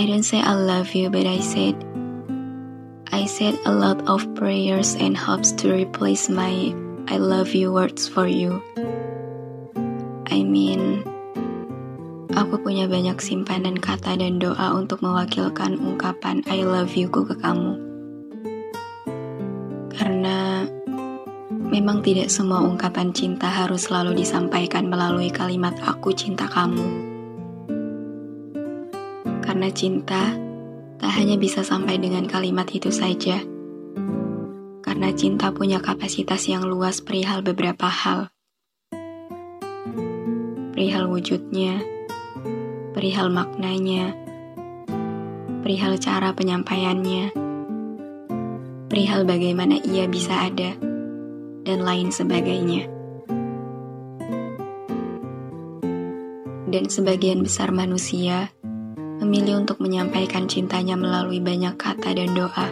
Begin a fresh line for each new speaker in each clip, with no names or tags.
I don't say I love you, but I said I said a lot of prayers and hopes to replace my I love you words for you. I mean, aku punya banyak simpanan kata dan doa untuk mewakilkan ungkapan I love you ku ke kamu. Karena memang tidak semua ungkapan cinta harus selalu disampaikan melalui kalimat aku cinta kamu. Karena cinta tak hanya bisa sampai dengan kalimat itu saja. Karena cinta punya kapasitas yang luas perihal beberapa hal. Perihal wujudnya, perihal maknanya, perihal cara penyampaiannya, perihal bagaimana ia bisa ada, dan lain sebagainya. Dan sebagian besar manusia memilih untuk menyampaikan cintanya melalui banyak kata dan doa.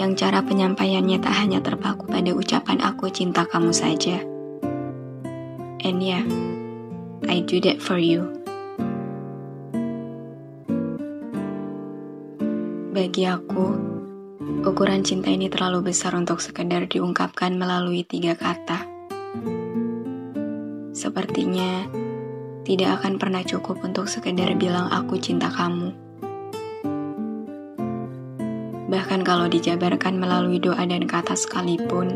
Yang cara penyampaiannya tak hanya terpaku pada ucapan aku cinta kamu saja. And yeah, I do that for you. Bagi aku, ukuran cinta ini terlalu besar untuk sekedar diungkapkan melalui tiga kata. Sepertinya, tidak akan pernah cukup untuk sekedar bilang aku cinta kamu. Bahkan kalau dijabarkan melalui doa dan kata sekalipun,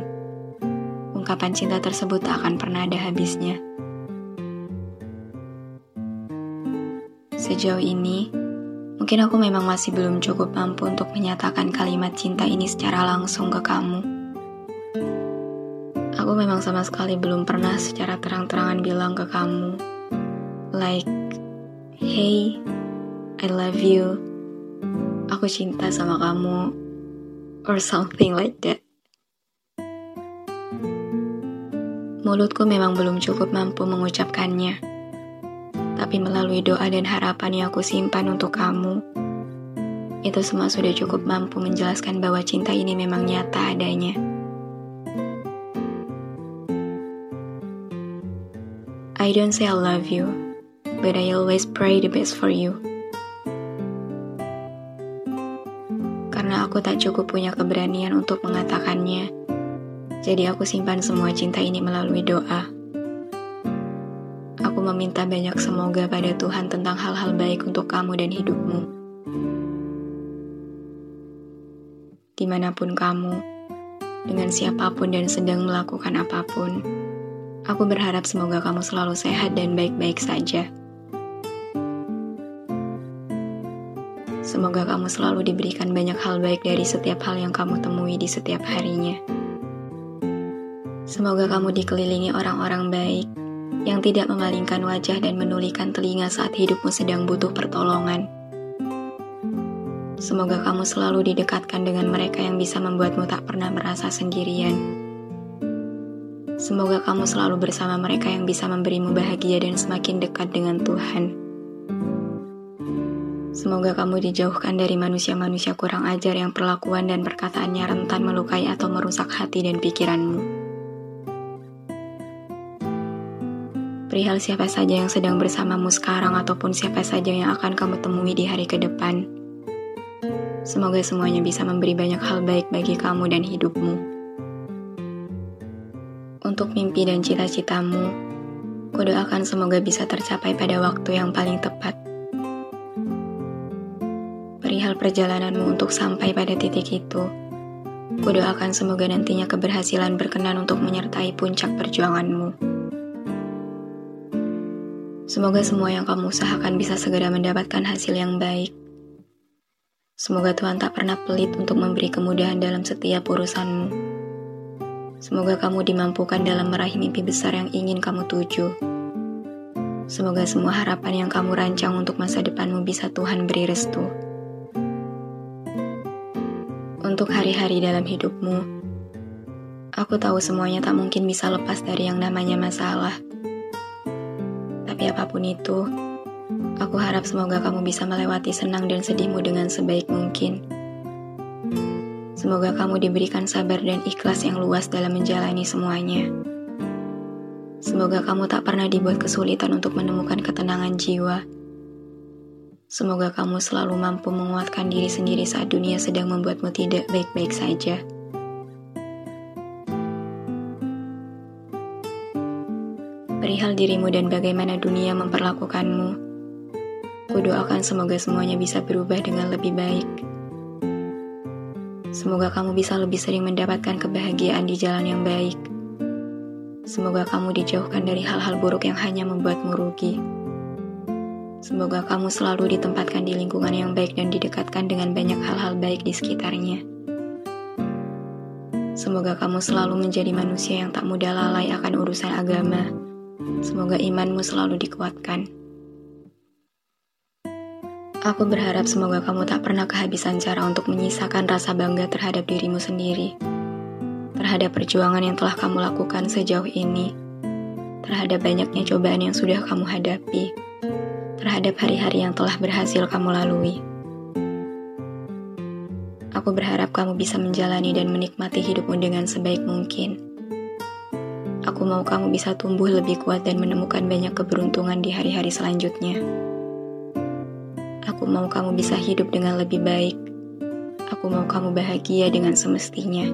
ungkapan cinta tersebut tak akan pernah ada habisnya. Sejauh ini, mungkin aku memang masih belum cukup mampu untuk menyatakan kalimat cinta ini secara langsung ke kamu. Aku memang sama sekali belum pernah secara terang-terangan bilang ke kamu like, "Hey, I love you. Aku cinta sama kamu." Or something like that. Mulutku memang belum cukup mampu mengucapkannya. Tapi melalui doa dan harapan yang aku simpan untuk kamu, itu semua sudah cukup mampu menjelaskan bahwa cinta ini memang nyata adanya. I don't say I love you, but I always pray the best for you. Karena aku tak cukup punya keberanian untuk mengatakannya, jadi aku simpan semua cinta ini melalui doa. Aku meminta banyak semoga pada Tuhan tentang hal-hal baik untuk kamu dan hidupmu. Di mana pun kamu, dengan siapa pun dan sedang melakukan apa pun, aku berharap semoga kamu selalu sehat dan baik-baik saja. Semoga kamu selalu diberikan banyak hal baik dari setiap hal yang kamu temui di setiap harinya. Semoga kamu dikelilingi orang-orang baik yang tidak memalingkan wajah dan menulikan telinga saat hidupmu sedang butuh pertolongan. Semoga kamu selalu didekatkan dengan mereka yang bisa membuatmu tak pernah merasa sendirian. Semoga kamu selalu bersama mereka yang bisa memberimu bahagia dan semakin dekat dengan Tuhan. Semoga kamu dijauhkan dari manusia-manusia kurang ajar yang perlakuan dan perkataannya rentan melukai atau merusak hati dan pikiranmu. Perihal siapa saja yang sedang bersamamu sekarang ataupun siapa saja yang akan kamu temui di hari ke depan. Semoga semuanya bisa memberi banyak hal baik bagi kamu dan hidupmu. Untuk mimpi dan cita-citamu, kudoakan semoga bisa tercapai pada waktu yang paling tepat perjalananmu untuk sampai pada titik itu. Kudoakan semoga nantinya keberhasilan berkenan untuk menyertai puncak perjuanganmu. Semoga semua yang kamu usahakan bisa segera mendapatkan hasil yang baik. Semoga Tuhan tak pernah pelit untuk memberi kemudahan dalam setiap urusanmu. Semoga kamu dimampukan dalam meraih mimpi besar yang ingin kamu tuju. Semoga semua harapan yang kamu rancang untuk masa depanmu bisa Tuhan beri restu. Untuk hari-hari dalam hidupmu, aku tahu semuanya tak mungkin bisa lepas dari yang namanya masalah. Tapi apa pun itu, aku harap semoga kamu bisa melewati senang dan sedihmu dengan sebaik mungkin. Semoga kamu diberikan sabar dan ikhlas yang luas dalam menjalani semuanya. Semoga kamu tak pernah dibuat kesulitan untuk menemukan ketenangan jiwa Semoga kamu selalu mampu menguatkan diri sendiri saat dunia sedang membuatmu tidak baik-baik saja. Perihal dirimu dan bagaimana dunia memperlakukanmu, kudoakan semoga semuanya bisa berubah dengan lebih baik. Semoga kamu bisa lebih sering mendapatkan kebahagiaan di jalan yang baik. Semoga kamu dijauhkan dari hal-hal buruk yang hanya membuatmu rugi. Semoga kamu selalu ditempatkan di lingkungan yang baik dan didekatkan dengan banyak hal-hal baik di sekitarnya. Semoga kamu selalu menjadi manusia yang tak mudah lalai akan urusan agama. Semoga imanmu selalu dikuatkan. Aku berharap semoga kamu tak pernah kehabisan cara untuk menyisakan rasa bangga terhadap dirimu sendiri, terhadap perjuangan yang telah kamu lakukan sejauh ini, terhadap banyaknya cobaan yang sudah kamu hadapi terhadap hari-hari yang telah berhasil kamu lalui. Aku berharap kamu bisa menjalani dan menikmati hidupmu dengan sebaik mungkin. Aku mau kamu bisa tumbuh lebih kuat dan menemukan banyak keberuntungan di hari-hari selanjutnya. Aku mau kamu bisa hidup dengan lebih baik. Aku mau kamu bahagia dengan semestinya.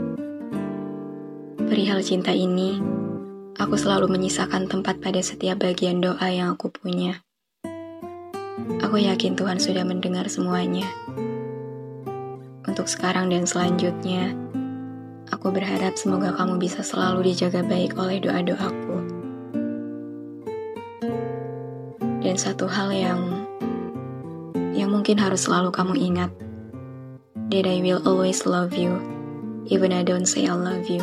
Perihal cinta ini, aku selalu menyisakan tempat pada setiap bagian doa yang aku punya. Aku yakin Tuhan sudah mendengar semuanya. Untuk sekarang dan selanjutnya, aku berharap semoga kamu bisa selalu dijaga baik oleh doa-doaku. Dan satu hal yang yang mungkin harus selalu kamu ingat, that I will always love you, even I don't say I love you.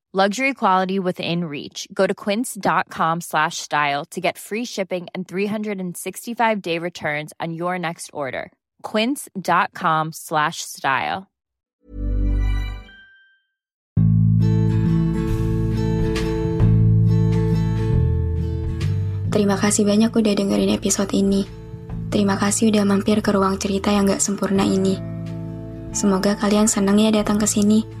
Luxury quality within reach. Go to quince.com slash style to get free shipping and 365 day returns on your next order. Quince.com slash style.
Terima kasih banyak udah dengerin episode ini. Terima kasih udah mampir ke ruang cerita yang gak sempurna ini. Semoga kalian senang ya datang ke sini.